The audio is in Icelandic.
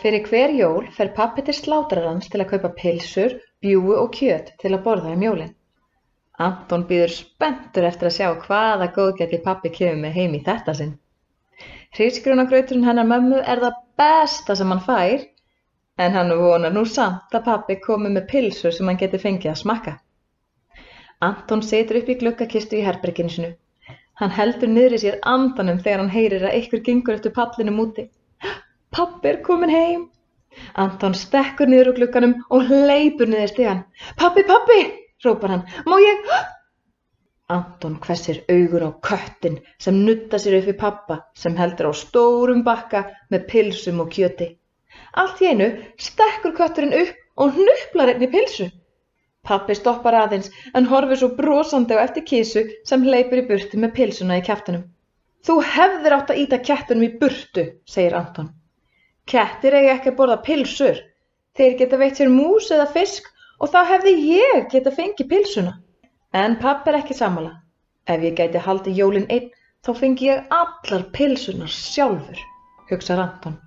Fyrir hver jól fer pabbi til slátrarans til að kaupa pylsur, bjúgu og kjöt til að borða um jólin. Anton býður spenntur eftir að sjá hvaða góðgæti pabbi kemur með heim í þetta sinn. Hrísgrunagrauturinn hennar mömmu er það besta sem hann fær, en hann vonar nú samt að pabbi komi með pylsur sem hann geti fengið að smakka. Anton setur upp í gluggakistu í herberginu sinu. Hann heldur niður í sér andanum þegar hann heyrir að einhver gengur eftir pallinum úti. Pabbi er komin heim. Anton stekkur niður úr glugganum og hleypur niður stigann. Pabbi, pabbi, hrópar hann. Má ég? Anton hvessir augur á köttin sem nutta sér upp í pappa sem heldur á stórum bakka með pilsum og kjöti. Allt í einu stekkur kötturinn upp og hnuplar einni pilsu. Pappi stoppar aðeins en horfir svo brosandi á eftir kísu sem hleypur í burtu með pilsuna í kæftunum. Þú hefðir átt að íta kettunum í burtu, segir Anton. Kettir eiga ekki að borða pilsur. Þeir geta veitt sér mús eða fisk og þá hefði ég geta fengið pilsuna. En papp er ekki sammála. Ef ég gæti haldið jólin einn þá fengi ég allar pilsunar sjálfur, hugsaði Anton.